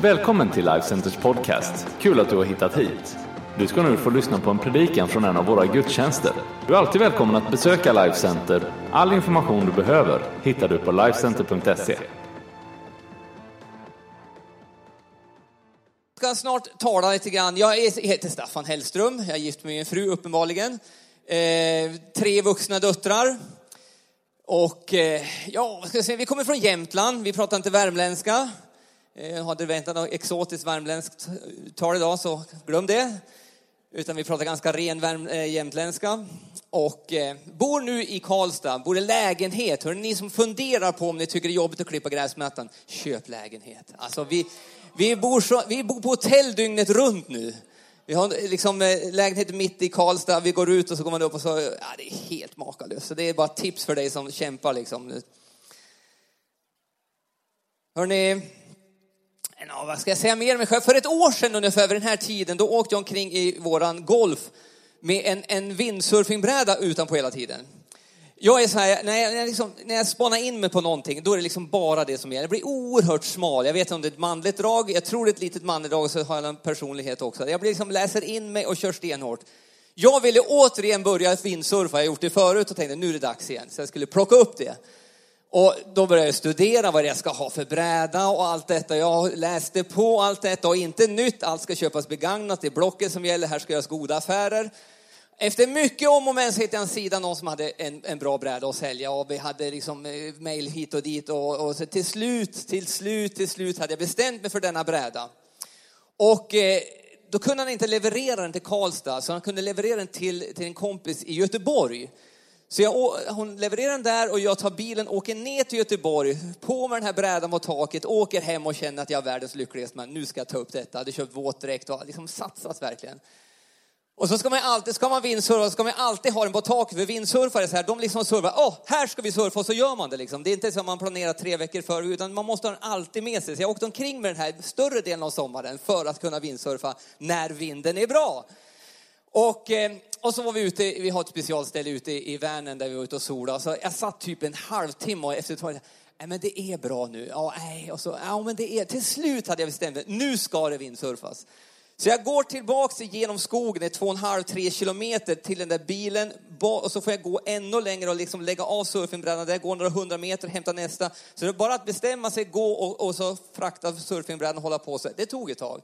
Välkommen till Life Centers podcast. Kul att du har hittat hit. Du ska nu få lyssna på en predikan från en av våra gudstjänster. Du är alltid välkommen att besöka Life Center. All information du behöver hittar du på lifecenter.se. Jag ska snart tala lite grann. Jag heter Staffan Hellström. Jag är gift med min fru uppenbarligen. Eh, tre vuxna döttrar. Och eh, ja, vad ska jag säga? vi kommer från Jämtland. Vi pratar inte värmländska. Eh, Hade du väntat något exotiskt värmländskt eh, tal idag så glöm det. Utan vi pratar ganska ren värm, eh, jämtländska. Och eh, bor nu i Karlstad, bor i lägenhet. Hör ni som funderar på om ni tycker det är jobbigt att klippa gräsmattan, köp lägenhet. Alltså vi, vi, bor, så, vi bor på hotell dygnet runt nu. Vi har liksom lägenhet mitt i Karlstad, vi går ut och så går man upp och så, ja det är helt makalöst. Så det är bara tips för dig som kämpar liksom. Hörni. Ja, vad ska jag säga mer om mig själv? För ett år sedan ungefär vid den här tiden, då åkte jag omkring i våran Golf med en, en windsurfingbräda utanpå hela tiden. Jag är så här, när jag, när, jag liksom, när jag spanar in mig på någonting, då är det liksom bara det som gäller. Jag blir oerhört smal. Jag vet inte om det är ett manligt drag, jag tror det är ett litet manligt drag, och så har jag en personlighet också. Jag blir liksom, läser in mig och kör stenhårt. Jag ville återigen börja windsurfa, jag har gjort det förut och tänkte nu är det dags igen. Så jag skulle plocka upp det. Och då började jag studera vad jag ska ha för bräda och allt detta. Jag läste på allt detta och inte nytt, allt ska köpas begagnat. Det är Blocket som gäller, här ska göras goda affärer. Efter mycket om och men så hittade jag en sida, någon som hade en, en bra bräda att sälja och vi hade liksom eh, mejl hit och dit och, och så till slut, till slut, till slut hade jag bestämt mig för denna bräda. Och eh, då kunde han inte leverera den till Karlstad, så han kunde leverera den till, till en kompis i Göteborg. Så jag, hon levererar den där och jag tar bilen, åker ner till Göteborg, på med den här brädan på taket, åker hem och känner att jag är världens lyckligaste man. Nu ska jag ta upp detta. Jag hade köpt våtdräkt och liksom satsat verkligen. Och så ska man alltid, ska man vindsurfa, ska man alltid ha den på taket. För vindsurfare så här, de liksom surfar, åh, här ska vi surfa och så gör man det liksom. Det är inte som man planerar tre veckor för utan man måste ha den alltid med sig. Så jag åkte omkring med den här större delen av sommaren för att kunna vindsurfa när vinden är bra. Och, eh, och så var vi ute, vi har ett specialställe ute i Vänern där vi var ute och solade. Så jag satt typ en halvtimme och efter ett tag, nej men det är bra nu. Ja, nej. Och så, ja men det är, till slut hade jag bestämt mig, nu ska det vindsurfas. Så jag går tillbaks genom skogen, det är två och en halv, tre kilometer till den där bilen. Och så får jag gå ännu längre och liksom lägga av surfingbrädan där, gå några hundra meter, hämta nästa. Så det är bara att bestämma sig, gå och, och så frakta surfingbrädan och hålla på sig. Det tog ett tag.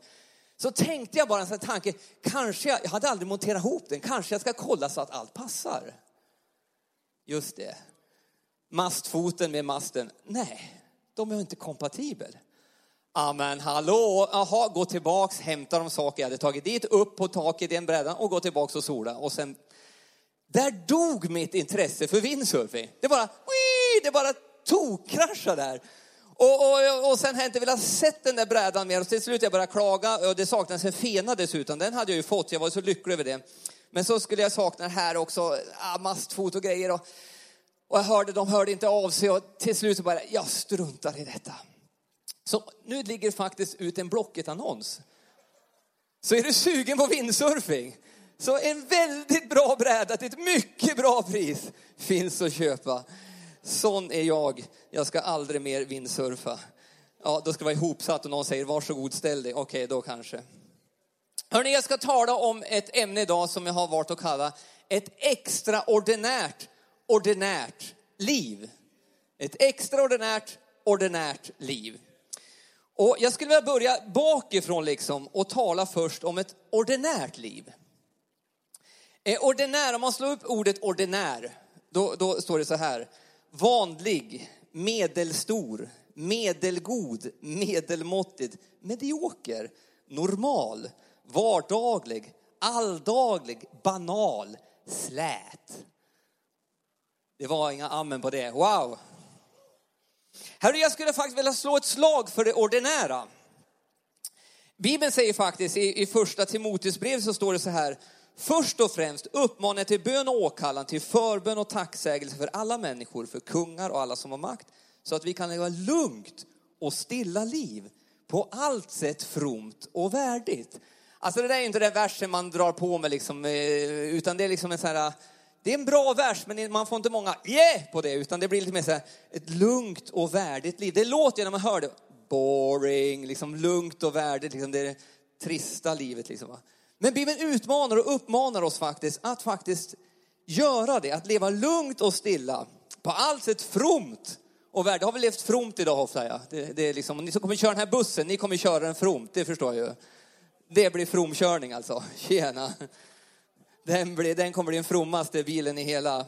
Så tänkte jag bara en sån här tanke, kanske jag, jag hade aldrig monterat ihop den, kanske jag ska kolla så att allt passar. Just det. Mastfoten med masten, nej, de är inte kompatibel. Ja men hallå, jaha, gå tillbaks, hämta de saker jag hade tagit dit, upp på taket i en brädan och gå tillbaks och sola. Och sen, där dog mitt intresse för windsurfing. Det bara, wii, det bara tokkraschade där. Och, och, och sen har jag inte velat sett den där brädan mer och till slut jag började klaga och det saknades en fena dessutom. Den hade jag ju fått, jag var så lycklig över det. Men så skulle jag sakna den här också, ah, mastfot och grejer. Och, och jag hörde, de hörde inte av sig och till slut så bara, jag struntar i detta. Så nu ligger faktiskt ut en Blocket-annons. Så är du sugen på windsurfing, så en väldigt bra bräda till ett mycket bra pris finns att köpa. Sån är jag. Jag ska aldrig mer vindsurfa. Ja, då ska det vara ihopsatt och någon säger varsågod ställ dig. Okej, då kanske. Hörrni, jag ska tala om ett ämne idag som jag har valt att kalla ett extraordinärt, ordinärt liv. Ett extraordinärt, ordinärt liv. Och jag skulle vilja börja bakifrån liksom och tala först om ett ordinärt liv. Eh, ordinär, om man slår upp ordet ordinär, då, då står det så här. Vanlig, medelstor, medelgod, medelmåttig, medioker, normal, vardaglig, alldaglig, banal, slät. Det var inga amen på det. Wow! Herre, jag skulle faktiskt vilja slå ett slag för det ordinära. Bibeln säger faktiskt i, i första Timoteusbrevet så står det så här. Först och främst uppmanar till bön och åkallan, till förbön och tacksägelse för alla människor, för kungar och alla som har makt. Så att vi kan leva lugnt och stilla liv, på allt sätt fromt och värdigt. Alltså det där är inte den versen man drar på med liksom, eh, utan det är liksom en sån här, det är en bra vers men man får inte många yeah på det utan det blir lite mer så här, ett lugnt och värdigt liv. Det låter ju när man hör det, boring, liksom lugnt och värdigt, liksom det trista livet. Liksom, va? Men Bibeln utmanar och uppmanar oss faktiskt att faktiskt göra det, att leva lugnt och stilla. På allt sätt fromt och värdigt. Har vi levt fromt idag hoppas jag. Det, det är liksom, ni som kommer köra den här bussen, ni kommer köra den fromt, det förstår jag ju. Det blir fromkörning alltså. Tjena. Den, blir, den kommer bli den frommaste bilen i hela,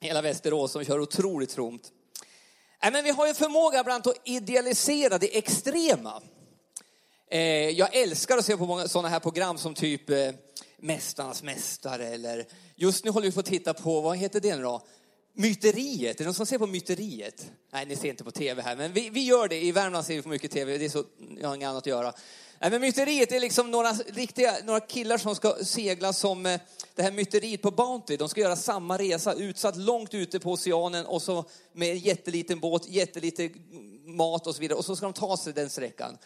hela Västerås som kör otroligt fromt. Nej, men vi har ju förmåga ibland att idealisera det extrema. Eh, jag älskar att se på många sådana här program som typ eh, Mästarnas mästare eller just nu håller vi på att titta på, vad heter det nu då? Myteriet, är det någon som ser på Myteriet? Nej, ni ser inte på tv här, men vi, vi gör det. I Värmland ser vi på mycket tv, det är så, jag har inget annat att göra. Nej, men myteriet är liksom några, riktiga, några killar som ska segla som eh, det här myteriet på Bounty. De ska göra samma resa, utsatt långt ute på oceanen och så med en jätteliten båt, jättelite mat och så vidare. Och så ska de ta sig den sträckan.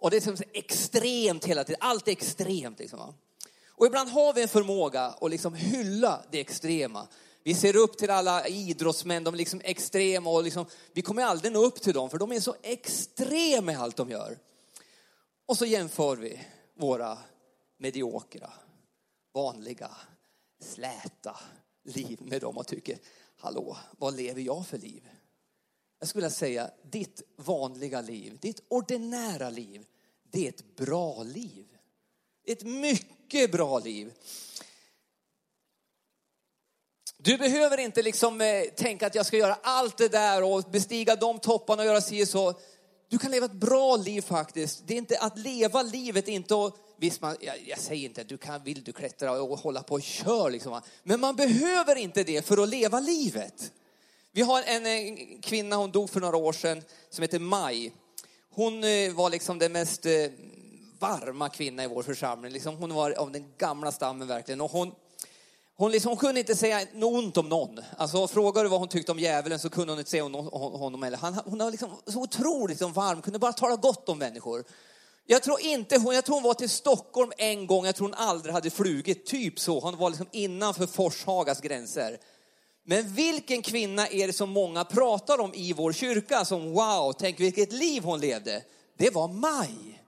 Och det är liksom extremt hela tiden, allt är extremt. Liksom, och ibland har vi en förmåga att liksom hylla det extrema. Vi ser upp till alla idrottsmän, de är liksom extrema och liksom, vi kommer aldrig nå upp till dem för de är så extrema i allt de gör. Och så jämför vi våra mediokra, vanliga, släta liv med dem och tycker, hallå, vad lever jag för liv? Jag skulle vilja säga, ditt vanliga liv, ditt ordinära liv, det är ett bra liv. Ett mycket bra liv. Du behöver inte liksom eh, tänka att jag ska göra allt det där och bestiga de topparna och göra si och så. Du kan leva ett bra liv faktiskt. Det är inte att leva livet, inte att, visst man, jag, jag, säger inte att du kan, vill du klättra och hålla på och kör liksom. Men man behöver inte det för att leva livet. Vi har en, eh, kvinna, hon dog för några år sedan, som heter Maj. Hon eh, var liksom den mest eh, varma kvinna i vår församling. Liksom hon var av den gamla stammen verkligen. Och hon, hon, liksom, hon kunde inte säga något ont om någon. Alltså, frågar du vad hon tyckte om djävulen så kunde hon inte säga honom. Eller. Han, hon var liksom så otroligt liksom varm, kunde bara tala gott om människor. Jag tror inte hon, jag tror hon var till Stockholm en gång, jag tror hon aldrig hade flugit, typ så. Hon var liksom innanför Forshagas gränser. Men vilken kvinna är det som många pratar om i vår kyrka som wow, tänk vilket liv hon levde. Det var Maj.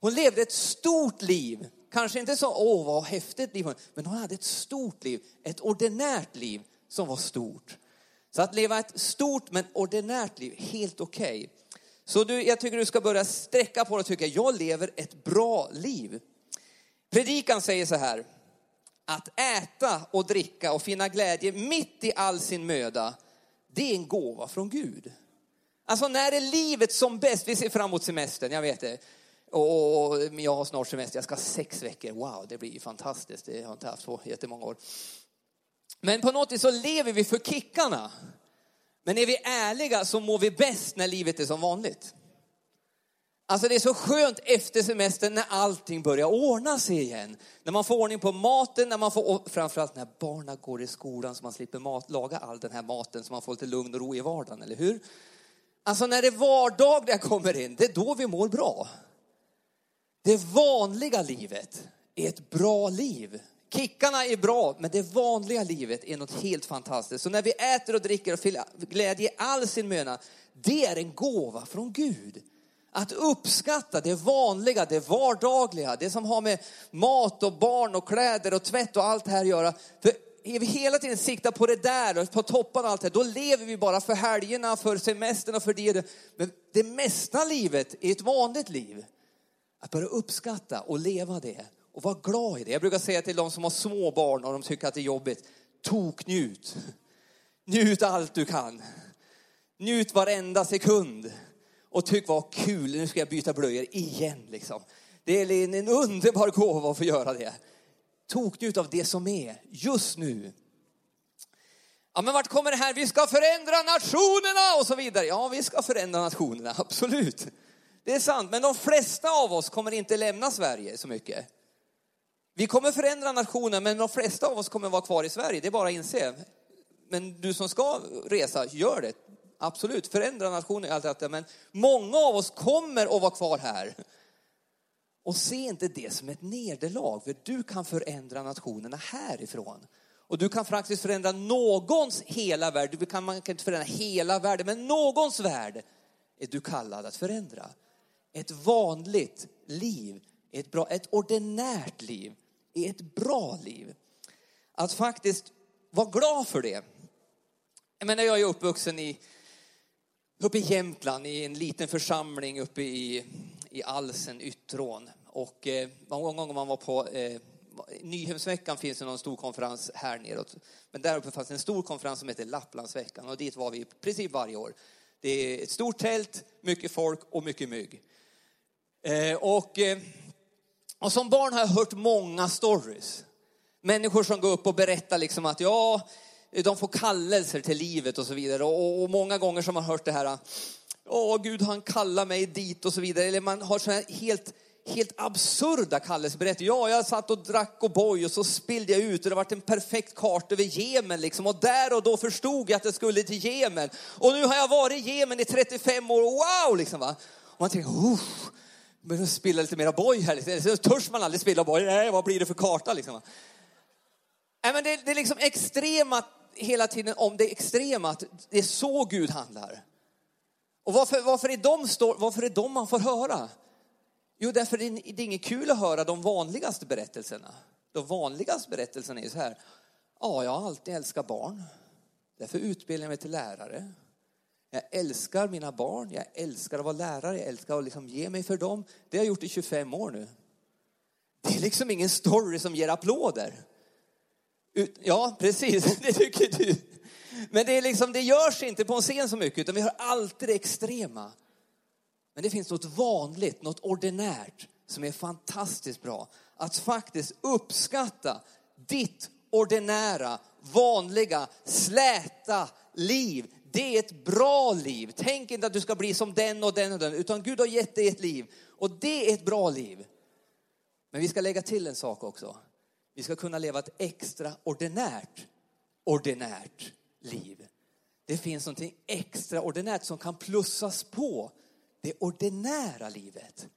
Hon levde ett stort liv. Kanske inte så, åh vad häftigt liv, men hon hade ett stort liv, ett ordinärt liv som var stort. Så att leva ett stort men ordinärt liv, helt okej. Okay. Så du, jag tycker du ska börja sträcka på dig och tycka, jag lever ett bra liv. Predikan säger så här, att äta och dricka och finna glädje mitt i all sin möda, det är en gåva från Gud. Alltså när är livet som bäst? Vi ser fram emot semestern, jag vet det. Och jag har snart semester, jag ska ha sex veckor. Wow, det blir ju fantastiskt. Det har jag inte haft på jättemånga år. Men på något vis så lever vi för kickarna. Men är vi ärliga så mår vi bäst när livet är som vanligt. Alltså det är så skönt efter semestern när allting börjar ordna sig igen. När man får ordning på maten, när man får, framförallt när barnen går i skolan så man slipper mat, laga all den här maten så man får lite lugn och ro i vardagen, eller hur? Alltså när det vardagliga kommer in, det är då vi mår bra. Det vanliga livet är ett bra liv. Kickarna är bra, men det vanliga livet är något helt fantastiskt. Så när vi äter och dricker och fyller glädje i all sin möna, det är en gåva från Gud. Att uppskatta det vanliga, det vardagliga, det som har med mat och barn och kläder och tvätt och allt det här att göra. För är vi hela tiden siktar på det där och på topparna och allt det då lever vi bara för helgerna, för semestern och för det. Men det mesta livet är ett vanligt liv. Att börja uppskatta och leva det och vara glad i det. Jag brukar säga till de som har små barn och de tycker att det är jobbigt, toknjut. Njut allt du kan. Njut varenda sekund. Och tyck vad kul, nu ska jag byta blöjor igen liksom. Det är en underbar gåva att få göra det. Toknjut av det som är just nu. Ja, men vart kommer det här? Vi ska förändra nationerna och så vidare. Ja, vi ska förändra nationerna, absolut. Det är sant, men de flesta av oss kommer inte lämna Sverige så mycket. Vi kommer förändra nationen, men de flesta av oss kommer vara kvar i Sverige. Det är bara att inse. Men du som ska resa, gör det. Absolut, förändra nationen, allt detta. Men många av oss kommer att vara kvar här. Och se inte det som ett nederlag, för du kan förändra nationerna härifrån. Och du kan faktiskt förändra någons hela värld. Du kan, man kan inte förändra hela världen, men någons värld är du kallad att förändra. Ett vanligt liv, ett, bra, ett ordinärt liv, är ett bra liv. Att faktiskt vara glad för det. Jag menar, jag är uppvuxen i, uppe i Jämtland i en liten församling uppe i, i Alsen, Yttrån. Och eh, många gånger man var på eh, Nyhemsveckan finns det någon stor konferens här neråt. Men där uppe fanns en stor konferens som heter Lapplandsveckan och dit var vi i princip varje år. Det är ett stort tält, mycket folk och mycket mygg. Eh, och, eh, och som barn har jag hört många stories. Människor som går upp och berättar liksom att ja, de får kallelser till livet och så vidare. Och, och många gånger som man hört det här, åh Gud han kallar mig dit och så vidare. Eller man har så här helt helt absurda kallelseberättelser. Ja, jag satt och drack och boj och så spillde jag ut och det var en perfekt kart över Jemen liksom. Och där och då förstod jag att jag skulle till Jemen. Och nu har jag varit i Jemen i 35 år, wow liksom va. Och man tänker, Uff, men spilla lite mera boj här. Liksom. Så törs man aldrig spilla boj, nej vad blir det för karta liksom. Nej men det, det är liksom extrema hela tiden om det extrema, att det är så Gud handlar. Och varför, varför, är de, varför är de man får höra? Jo, därför är det är inget kul att höra de vanligaste berättelserna. De vanligaste berättelserna är så här. Ja, jag har alltid älskat barn. Därför utbildar jag mig till lärare. Jag älskar mina barn, jag älskar att vara lärare, jag älskar att liksom ge mig för dem. Det har jag gjort i 25 år nu. Det är liksom ingen story som ger applåder. Ja, precis, det tycker du. Men det, är liksom, det görs inte på en scen så mycket, utan vi har alltid det extrema. Men det finns något vanligt, något ordinärt som är fantastiskt bra. Att faktiskt uppskatta ditt ordinära, vanliga, släta liv. Det är ett bra liv. Tänk inte att du ska bli som den och den och den, utan Gud har gett dig ett liv. Och det är ett bra liv. Men vi ska lägga till en sak också. Vi ska kunna leva ett extraordinärt, ordinärt liv. Det finns någonting extraordinärt som kan plussas på det ordinära livet.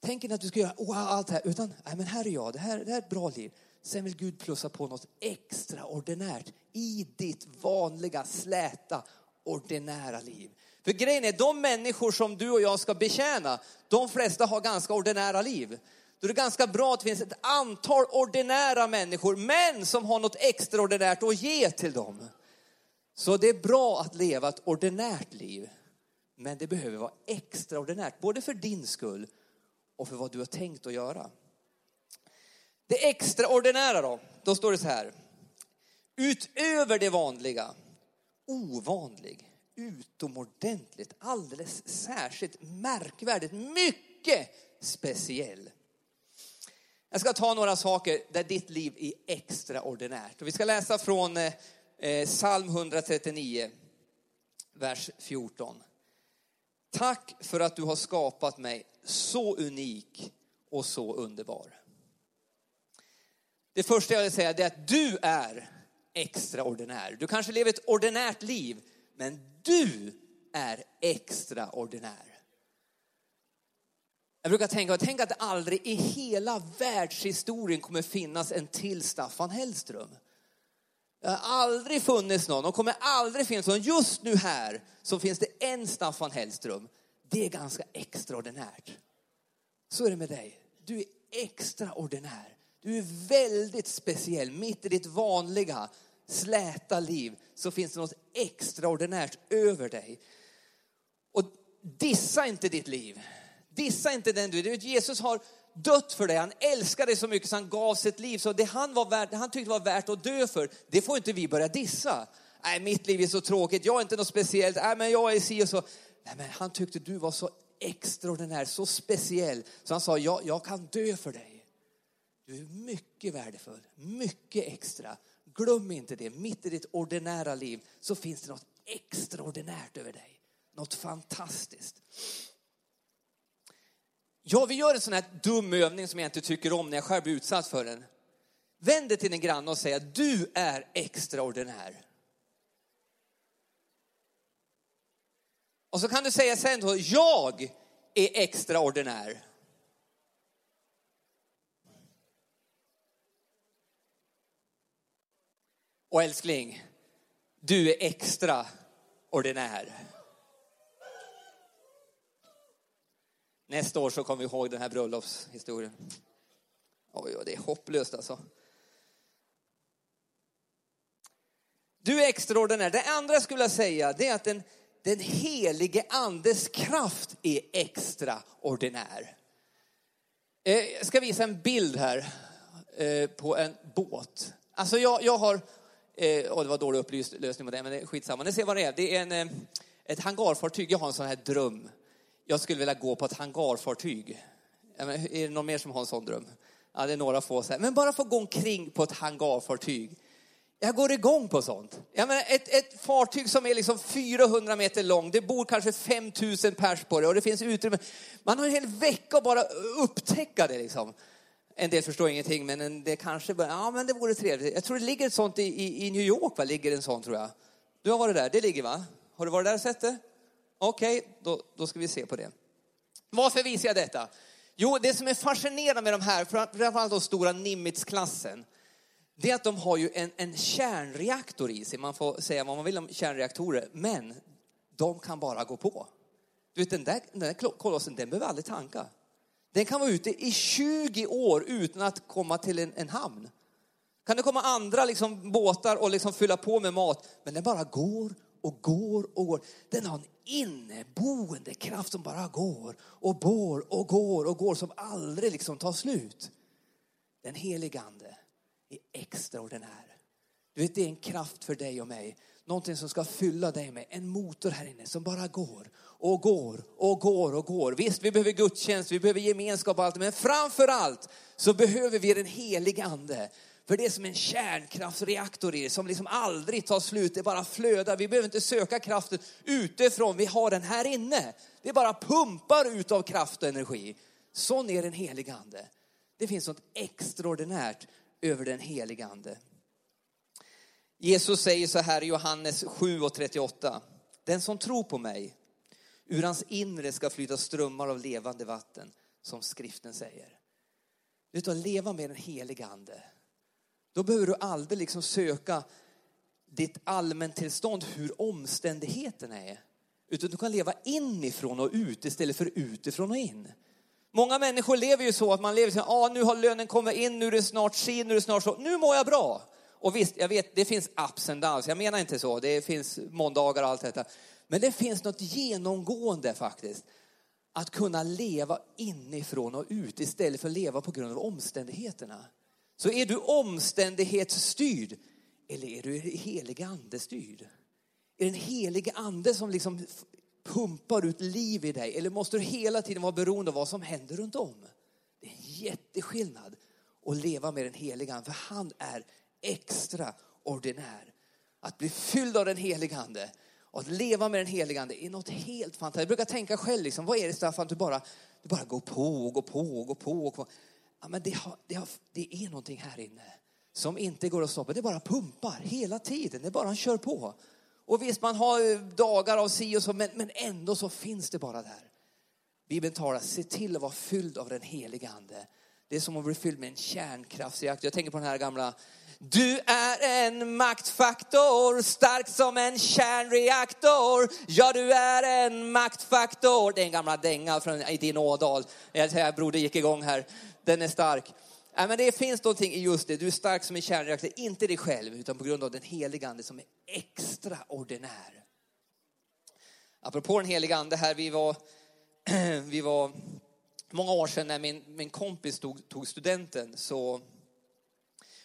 Tänk inte att du ska göra wow, allt det här, utan nej, men här är jag, det här, det här är ett bra liv. Sen vill Gud plussa på något extraordinärt i ditt vanliga, släta, ordinära liv. För grejen är, de människor som du och jag ska betjäna, de flesta har ganska ordinära liv. Då är det ganska bra att det finns ett antal ordinära människor, men som har något extraordinärt att ge till dem. Så det är bra att leva ett ordinärt liv. Men det behöver vara extraordinärt, både för din skull och för vad du har tänkt att göra. Det extraordinära då, då står det så här. Utöver det vanliga, ovanlig, utomordentligt, alldeles särskilt, märkvärdigt, mycket speciell. Jag ska ta några saker där ditt liv är extraordinärt. Och vi ska läsa från eh, eh psalm 139, vers 14. Tack för att du har skapat mig så unik och så underbar. Det första jag vill säga är att du är extraordinär. Du kanske lever ett ordinärt liv, men du är extraordinär. Jag brukar tänka, tänk att det aldrig i hela världshistorien kommer finnas en till Staffan Hellström. Det har aldrig funnits någon och kommer aldrig finnas någon. Just nu här så finns det en Staffan Hellström. Det är ganska extraordinärt. Så är det med dig. Du är extraordinär. Du är väldigt speciell. Mitt i ditt vanliga släta liv så finns det något extraordinärt över dig. Och dissa inte ditt liv. Dissa inte den du är. Jesus har dött för dig. Han älskar dig så mycket så han gav sitt liv. Så det han, var värt, det han tyckte var värt att dö för, det får inte vi börja dissa. Nej, mitt liv är så tråkigt, jag är inte något speciellt, nej men jag är si och så. Nej, men han tyckte du var så extraordinär, så speciell. Så han sa, jag, jag kan dö för dig. Du är mycket värdefull, mycket extra. Glöm inte det, mitt i ditt ordinära liv så finns det något extraordinärt över dig. Något fantastiskt. Ja, vi gör en sån här dum övning som jag inte tycker om när jag själv blir utsatt för den. Vänd dig till din granne och säg att du är extraordinär. Och så kan du säga sen då, jag är extraordinär. Och älskling, du är extraordinär. Nästa år så kommer vi ihåg den här bröllopshistorien. Oj, oj, det är hopplöst alltså. Du är extraordinär. Det andra jag skulle säga det är att den, den helige andes kraft är extraordinär. Eh, jag ska visa en bild här eh, på en båt. Alltså jag, jag har, eh, och oh, det var dålig upplysning på det, men det är skitsamma. Ni ser vad det är. Det är en, ett hangarfartyg. Jag har en sån här dröm. Jag skulle vilja gå på ett hangarfartyg. Är det någon mer som har en sån dröm? Ja, det är några få. Så här. Men bara få gå omkring på ett hangarfartyg. Jag går igång på sånt. Jag menar, ett, ett fartyg som är liksom 400 meter långt, det bor kanske 5000 pers på det och det finns utrymme. Man har en hel vecka att bara upptäcka det liksom. En del förstår ingenting, men det kanske, bara, ja men det vore trevligt. Jag tror det ligger ett sånt i, i, i New York, va? ligger en sån tror jag. Du har varit där, det ligger va? Har du varit där och sett det? Okej, okay, då, då ska vi se på det. Varför visar jag detta? Jo, det som är fascinerande med de här, framförallt de stora Nimitz-klassen, det är att de har ju en, en kärnreaktor i sig. Man får säga vad man vill om kärnreaktorer, men de kan bara gå på. Du vet den där, den där kolossen, den behöver aldrig tanka. Den kan vara ute i 20 år utan att komma till en, en hamn. Kan det komma andra liksom, båtar och liksom fylla på med mat, men den bara går och går och går. Den har en inneboende kraft som bara går och går och går och går som aldrig liksom tar slut. Den helige ande är extraordinär. Du vet, det är en kraft för dig och mig. Någonting som ska fylla dig med en motor här inne som bara går och går och går och går. Visst, vi behöver gudstjänst, vi behöver gemenskap och allt, men framför allt så behöver vi den helige ande. För det är som en kärnkraftsreaktor i det, som liksom aldrig tar slut, det bara flödar. Vi behöver inte söka kraften utifrån, vi har den här inne. Det bara pumpar ut av kraft och energi. Sån är den helige ande. Det finns något extraordinärt över den helige ande. Jesus säger så här i Johannes 7 och 38. Den som tror på mig, ur hans inre ska flyta strömmar av levande vatten, som skriften säger. Vet du, att leva med den helige ande, då behöver du aldrig liksom söka ditt allmäntillstånd, hur omständigheterna är. Utan du kan leva inifrån och ut istället för utifrån och in. Många människor lever ju så att man lever så ah, nu har lönen kommit in, nu är det snart si, nu är det snart så, nu mår jag bra. Och visst, jag vet, det finns ups and downs, jag menar inte så, det finns måndagar och allt detta. Men det finns något genomgående faktiskt. Att kunna leva inifrån och ut istället för att leva på grund av omständigheterna. Så är du omständighetsstyrd eller är du helig ande styrd? Är det en helig ande som liksom pumpar ut liv i dig? Eller måste du hela tiden vara beroende av vad som händer runt om? Det är en jätteskillnad att leva med den helige Ande, för han är extraordinär. Att bli fylld av den helige Ande och att leva med den helige Ande är något helt fantastiskt. Jag brukar tänka själv, liksom, vad är det Staffan, du bara, du bara går på och går på och går på. Och går. Ja, men det, har, det, har, det är någonting här inne som inte går att stoppa. Det bara pumpar hela tiden. Det bara kör på. Och visst, man har dagar av si och så, men, men ändå så finns det bara där. Bibeln talar, se till att vara fylld av den heliga ande. Det är som att bli fylld med en kärnkraftsreaktor. Jag tänker på den här gamla du är en maktfaktor, stark som en kärnreaktor. Ja, du är en maktfaktor. Det är en gamla dänga från din Ådal. Jag säger, broder gick igång här. Den är stark. Ja, men det finns någonting i just det. Du är stark som en kärnreaktor, inte dig själv, utan på grund av den heliga ande som är extraordinär. Apropå den heliga ande här, vi var, vi var många år sedan när min, min kompis tog, tog studenten så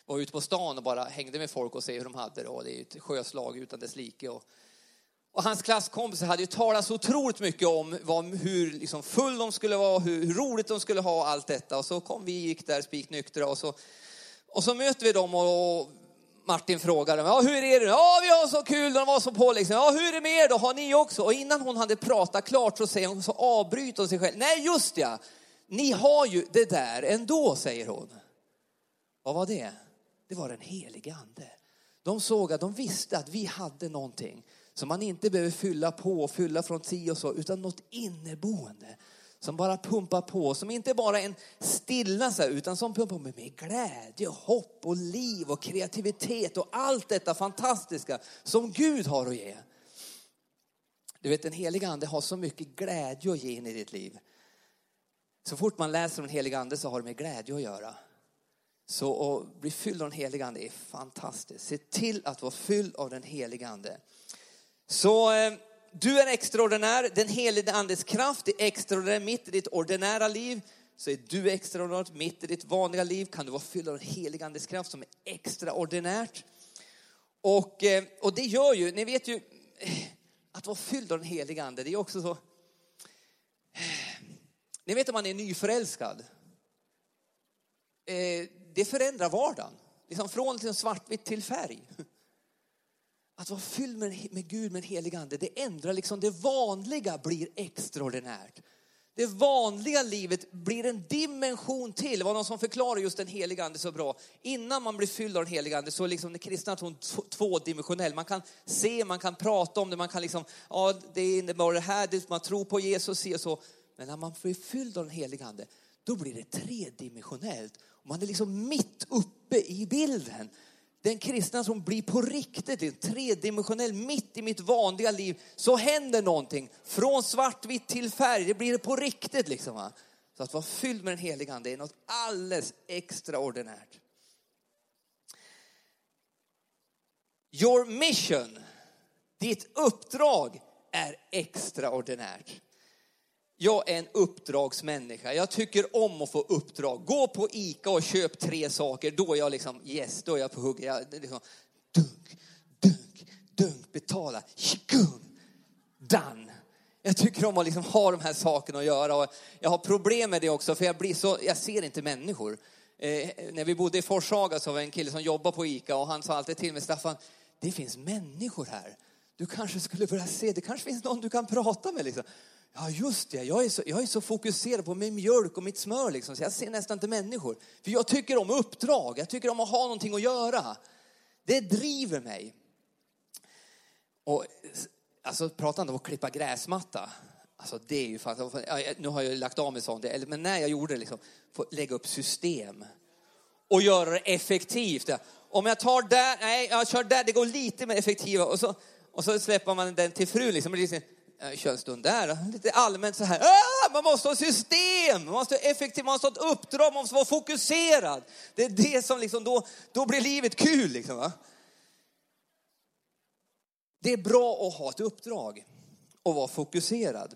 var ute på stan och bara hängde med folk och se hur de hade det. Och det är ett sjöslag utan dess like. Och, och hans klasskompisar hade ju talat så otroligt mycket om vad, hur liksom full de skulle vara, hur, hur roligt de skulle ha och allt detta. Och så kom vi, gick där spiknyktra och så, och så möter vi dem och, och Martin frågar dem, ja hur är det? Ja vi har så kul, de var så på liksom. Ja hur är det med er då, har ni också? Och innan hon hade pratat klart så säger hon, så avbryter hon sig själv. Nej just ja, ni har ju det där ändå, säger hon. Vad var det? Det var den helige ande. De såg att de visste att vi hade någonting som man inte behöver fylla på och fylla från tio och så, utan något inneboende som bara pumpar på, som inte bara är en stilla så utan som pumpar på med glädje, hopp och liv och kreativitet och allt detta fantastiska som Gud har att ge. Du vet den heliga ande har så mycket glädje att ge in i ditt liv. Så fort man läser om den helige ande så har det med glädje att göra. Så att bli fylld av den helige ande är fantastiskt. Se till att vara fylld av den helige ande. Så eh, du är extraordinär, den helige andes kraft är extraordinär mitt i ditt ordinära liv. Så är du extraordinär mitt i ditt vanliga liv kan du vara fylld av den helige andes kraft som är extraordinärt. Och, eh, och det gör ju, ni vet ju, eh, att vara fylld av den helige ande, det är också så. Eh, ni vet om man är nyförälskad. Eh, det förändrar vardagen. Liksom från liksom svartvitt till färg. Att vara fylld med, med Gud, med en helig ande, det ändrar liksom det vanliga blir extraordinärt. Det vanliga livet blir en dimension till. Det var någon som förklarade just den heliga ande så bra. Innan man blir fylld av den heliga ande så är liksom den kristna tron tvådimensionell. Man kan se, man kan prata om det, man kan liksom, ja det innebär det här, man tror på Jesus och så. Men när man blir fylld av den heliga ande, då blir det tredimensionellt. Man är liksom mitt uppe i bilden. Den kristna som blir på riktigt, tredimensionell, mitt i mitt vanliga liv, så händer någonting. Från svartvitt till färg, det blir på riktigt liksom. Va? Så att vara fylld med den heliga ande är något alldeles extraordinärt. Your mission, ditt uppdrag är extraordinärt. Jag är en uppdragsmänniska. Jag tycker om att få uppdrag. Gå på ICA och köp tre saker. Då är jag liksom yes, då är jag på hugget. Jag, liksom, dunk, dunk, dunk, betala, shikung, done. Jag tycker om att liksom ha de här sakerna att göra. Och jag har problem med det också, för jag, blir så, jag ser inte människor. Eh, när vi bodde i Forshaga så var det en kille som jobbade på ICA och han sa alltid till mig, Staffan, det finns människor här. Du kanske skulle börja se, det kanske finns någon du kan prata med. Liksom. Ja, just det. Jag är, så, jag är så fokuserad på min mjölk och mitt smör liksom, så jag ser nästan inte människor. För jag tycker om uppdrag. Jag tycker om att ha någonting att göra. Det driver mig. Och alltså pratande om att klippa gräsmatta. Alltså det är ju nu har jag lagt av med sånt, men när jag gjorde det liksom, lägga upp system och göra det effektivt. Om jag tar där, nej jag kör där, det går lite mer effektivt och så, och så släpper man den till frun liksom. Eh, kör en stund där. Lite allmänt så här. Ah, man måste ha system, man måste ha effektiv, man måste ha ett uppdrag, man måste vara fokuserad. Det är det som liksom då, då blir livet kul liksom. Va? Det är bra att ha ett uppdrag och vara fokuserad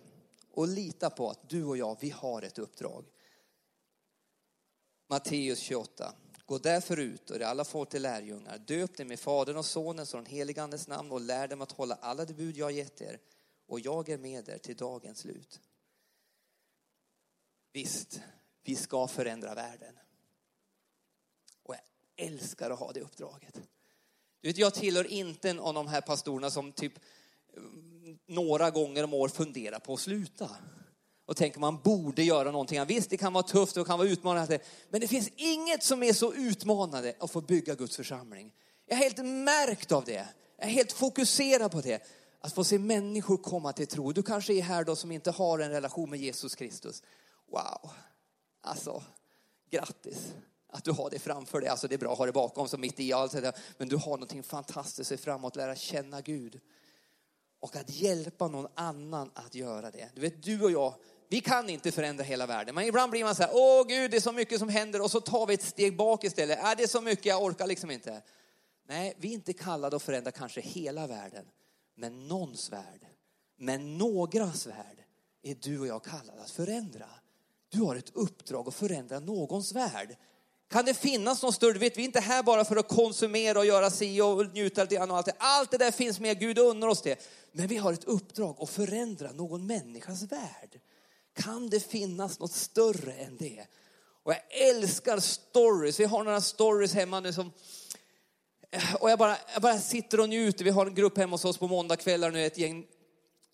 och lita på att du och jag, vi har ett uppdrag. Matteus 28. Gå därför ut och det alla får till lärjungar. Döp dem med Fadern och Sonens och den helige Andes namn och lär dem att hålla alla de bud jag har gett er och jag är med er till dagens slut. Visst, vi ska förändra världen. Och jag älskar att ha det uppdraget. Du vet, jag tillhör inte en av de här pastorerna som typ mm, några gånger om år funderar på att sluta. Och tänker man borde göra någonting. Visst, det kan vara tufft och kan vara utmanande. Men det finns inget som är så utmanande att få bygga Guds församling. Jag är helt märkt av det. Jag är helt fokuserad på det. Att få se människor komma till tro. Du kanske är här då som inte har en relation med Jesus Kristus. Wow, alltså grattis att du har det framför dig. Alltså det är bra att ha det bakom sig mitt i allt det Men du har någonting fantastiskt att framåt, lära känna Gud. Och att hjälpa någon annan att göra det. Du vet, du och jag, vi kan inte förändra hela världen. Men ibland blir man så här, åh Gud, det är så mycket som händer och så tar vi ett steg bak istället. Är det är så mycket, jag orkar liksom inte. Nej, vi är inte kallade att förändra kanske hela världen. Men någons värld, men någras värld är du och jag kallade att förändra. Du har ett uppdrag att förändra någons värld. Kan det finnas någon större, vet vi är inte här bara för att konsumera och göra si och njuta lite grann och allt det. Allt det där finns med, Gud unnar oss det. Men vi har ett uppdrag att förändra någon människas värld. Kan det finnas något större än det? Och jag älskar stories. Vi har några stories hemma nu som Eh, och jag bara, jag bara sitter och njuter. Vi har en grupp hemma hos oss på måndagskvällar nu, ett gäng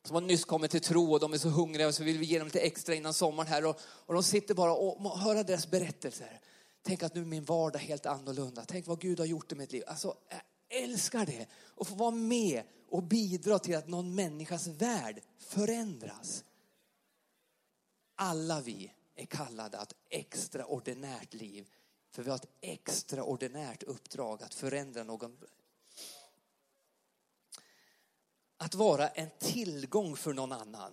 som har nyss kommit till tro och de är så hungriga och så vill vi ge dem lite extra innan sommaren här. Och, och de sitter bara och hör deras berättelser. Tänk att nu är min vardag helt annorlunda. Tänk vad Gud har gjort i mitt liv. Alltså, jag älskar det. Och få vara med och bidra till att någon människas värld förändras. Alla vi är kallade att extraordinärt liv för vi har ett extraordinärt uppdrag att förändra någon. Att vara en tillgång för någon annan.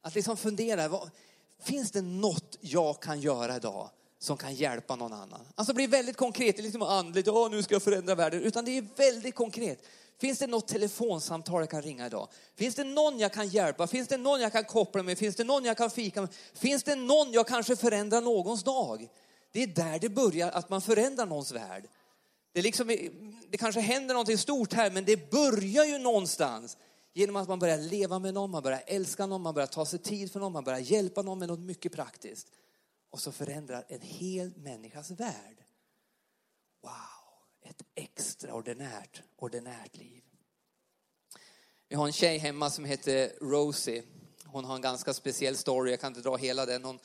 Att liksom fundera, vad, finns det något jag kan göra idag som kan hjälpa någon annan? Alltså det blir väldigt konkret, det är liksom andligt, ja nu ska jag förändra världen, utan det är väldigt konkret. Finns det något telefonsamtal jag kan ringa idag? Finns det någon jag kan hjälpa? Finns det någon jag kan koppla med? Finns det någon jag kan fika med? Finns det någon jag kanske förändrar någons dag? Det är där det börjar, att man förändrar någons värld. Det, liksom, det kanske händer någonting stort här, men det börjar ju någonstans. Genom att man börjar leva med någon, man börjar älska någon, man börjar ta sig tid för någon, man börjar hjälpa någon med något mycket praktiskt. Och så förändrar en hel människas värld. Wow, ett extraordinärt, ordinärt liv. Vi har en tjej hemma som heter Rosie. Hon har en ganska speciell story, jag kan inte dra hela den. Hon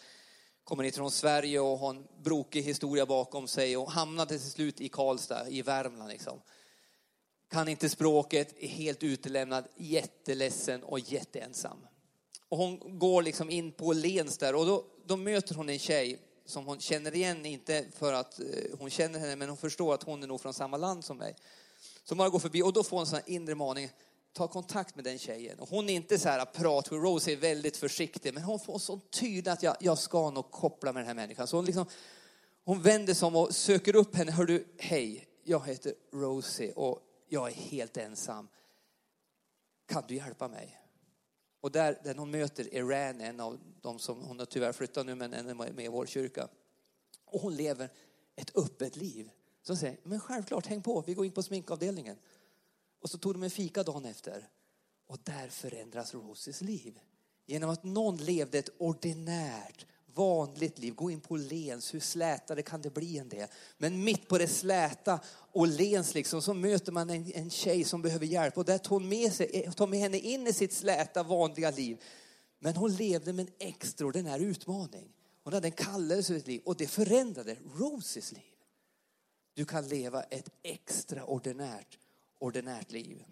kommer hit från Sverige och har en brokig historia bakom sig och hamnade till slut i Karlstad i Värmland. Liksom. Kan inte språket, är helt utelämnad, jätteledsen och jätteensam. Och hon går liksom in på Lens där och då, då möter hon en tjej som hon känner igen, inte för att eh, hon känner henne, men hon förstår att hon är nog från samma land som mig. Så man går förbi och då får hon en sån här inre maning, ta kontakt med den tjejen. Och hon är inte så här ah, prat, Rose är väldigt försiktig, men hon får så tydligt att jag, jag ska nog koppla med den här människan. Så hon, liksom, hon vänder sig om och söker upp henne. Hör du, hej, jag heter Rosie och jag är helt ensam. Kan du hjälpa mig? Och där, där hon möter Iran, en av de som, hon har tyvärr flyttat nu, men en är med i vår kyrka. Och hon lever ett öppet liv. Så hon säger, men självklart, häng på, vi går in på sminkavdelningen. Och så tog de en fika dagen efter. Och där förändras Rosies liv. Genom att någon levde ett ordinärt, vanligt liv. Gå in på Lens, hur slätare kan det bli än det? Men mitt på det släta och Lens liksom, så möter man en, en tjej som behöver hjälp. Och där tar hon med, sig, eh, tar med henne in i sitt släta, vanliga liv. Men hon levde med en extraordinär utmaning. Hon hade en kallelse i sitt liv och det förändrade Rosies liv. Du kan leva ett extraordinärt ordinärt liv.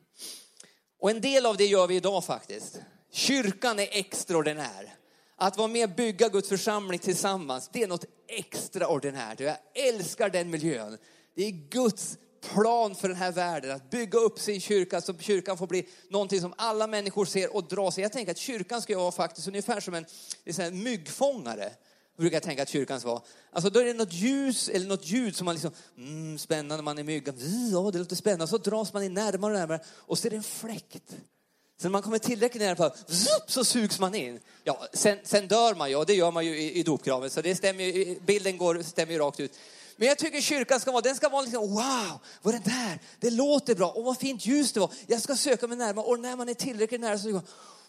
Och en del av det gör vi idag faktiskt. Kyrkan är extraordinär. Att vara med och bygga Guds församling tillsammans, det är något extraordinärt. Jag älskar den miljön. Det är Guds plan för den här världen, att bygga upp sin kyrka så kyrkan får bli någonting som alla människor ser och drar sig. Jag tänker att kyrkan ska vara faktiskt ungefär som en, en myggfångare brukar jag tänka att kyrkan ska vara. Alltså då är det något ljus eller något ljud som man liksom, mm, spännande, man är myggan, ja det låter spännande. Så dras man in närmare och närmare och så är det en fläkt. Sen när man kommer tillräckligt nära på, så sugs man in. Ja, sen, sen dör man ju, och det gör man ju i, i dopgraven, så det stämmer bilden går, stämmer ju rakt ut. Men jag tycker kyrkan ska vara, den ska vara liksom, wow, vad är det där? Det låter bra, och vad fint ljus det var. Jag ska söka mig närmare, och när man är tillräckligt nära så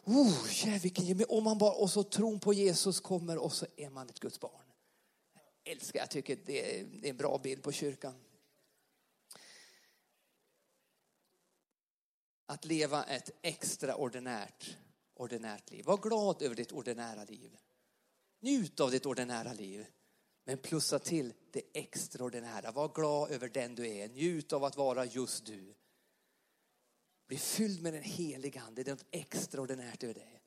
Oh, yeah, vilken och, man bara, och så tron på Jesus kommer och så är man ett Guds barn. Jag älskar, jag tycker det är, det är en bra bild på kyrkan. Att leva ett extraordinärt ordinärt liv. Var glad över ditt ordinära liv. Njut av ditt ordinära liv. Men plussa till det extraordinära. Var glad över den du är. Njut av att vara just du. Bli fylld med den heliga ande. Det är något extraordinärt över dig.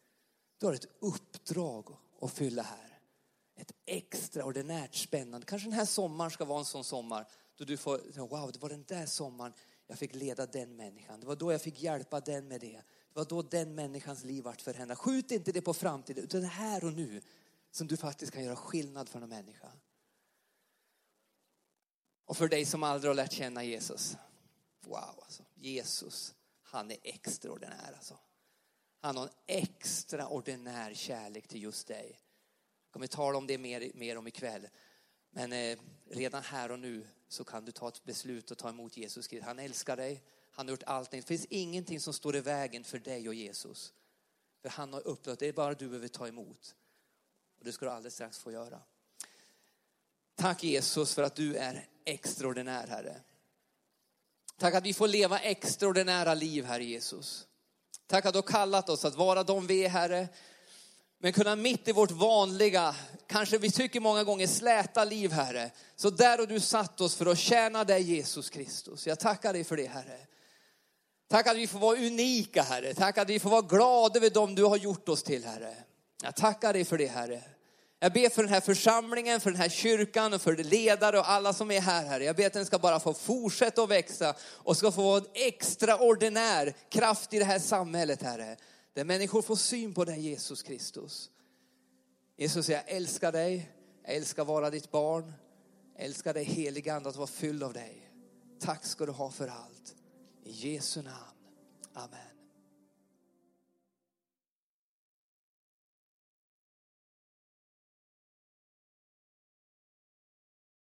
Du har ett uppdrag att fylla här. Ett extraordinärt spännande. Kanske den här sommaren ska vara en sån sommar då du får, wow, det var den där sommaren jag fick leda den människan. Det var då jag fick hjälpa den med det. Det var då den människans liv vart förändrat. Skjut inte det på framtiden, utan det här och nu som du faktiskt kan göra skillnad för en människa. Och för dig som aldrig har lärt känna Jesus. Wow, alltså. Jesus han är extraordinär alltså. Han har en extraordinär kärlek till just dig. Jag kommer tala om det mer, mer om ikväll. Men eh, redan här och nu så kan du ta ett beslut och ta emot Jesus Kristus. Han älskar dig. Han har gjort allting. Det finns ingenting som står i vägen för dig och Jesus. För han har uppnått, det är bara du behöver ta emot. Och det ska du alldeles strax få göra. Tack Jesus för att du är extraordinär Herre. Tack att vi får leva extraordinära liv, Herre Jesus. Tack att du har kallat oss att vara de vi är, Herre. Men kunna mitt i vårt vanliga, kanske vi tycker många gånger släta liv, Herre. Så där har du satt oss för att tjäna dig, Jesus Kristus. Jag tackar dig för det, Herre. Tack att vi får vara unika, Herre. Tack att vi får vara glada över dem du har gjort oss till, Herre. Jag tackar dig för det, Herre. Jag ber för den här församlingen, för den här kyrkan och för ledare och alla som är här, Herre. Jag ber att den ska bara få fortsätta att växa och ska få vara en extraordinär kraft i det här samhället, Herre. Där människor får syn på dig, Jesus Kristus. Jesus, jag älskar dig. Jag älskar vara ditt barn. Jag älskar dig heliga ande att vara fylld av dig. Tack ska du ha för allt. I Jesu namn. Amen.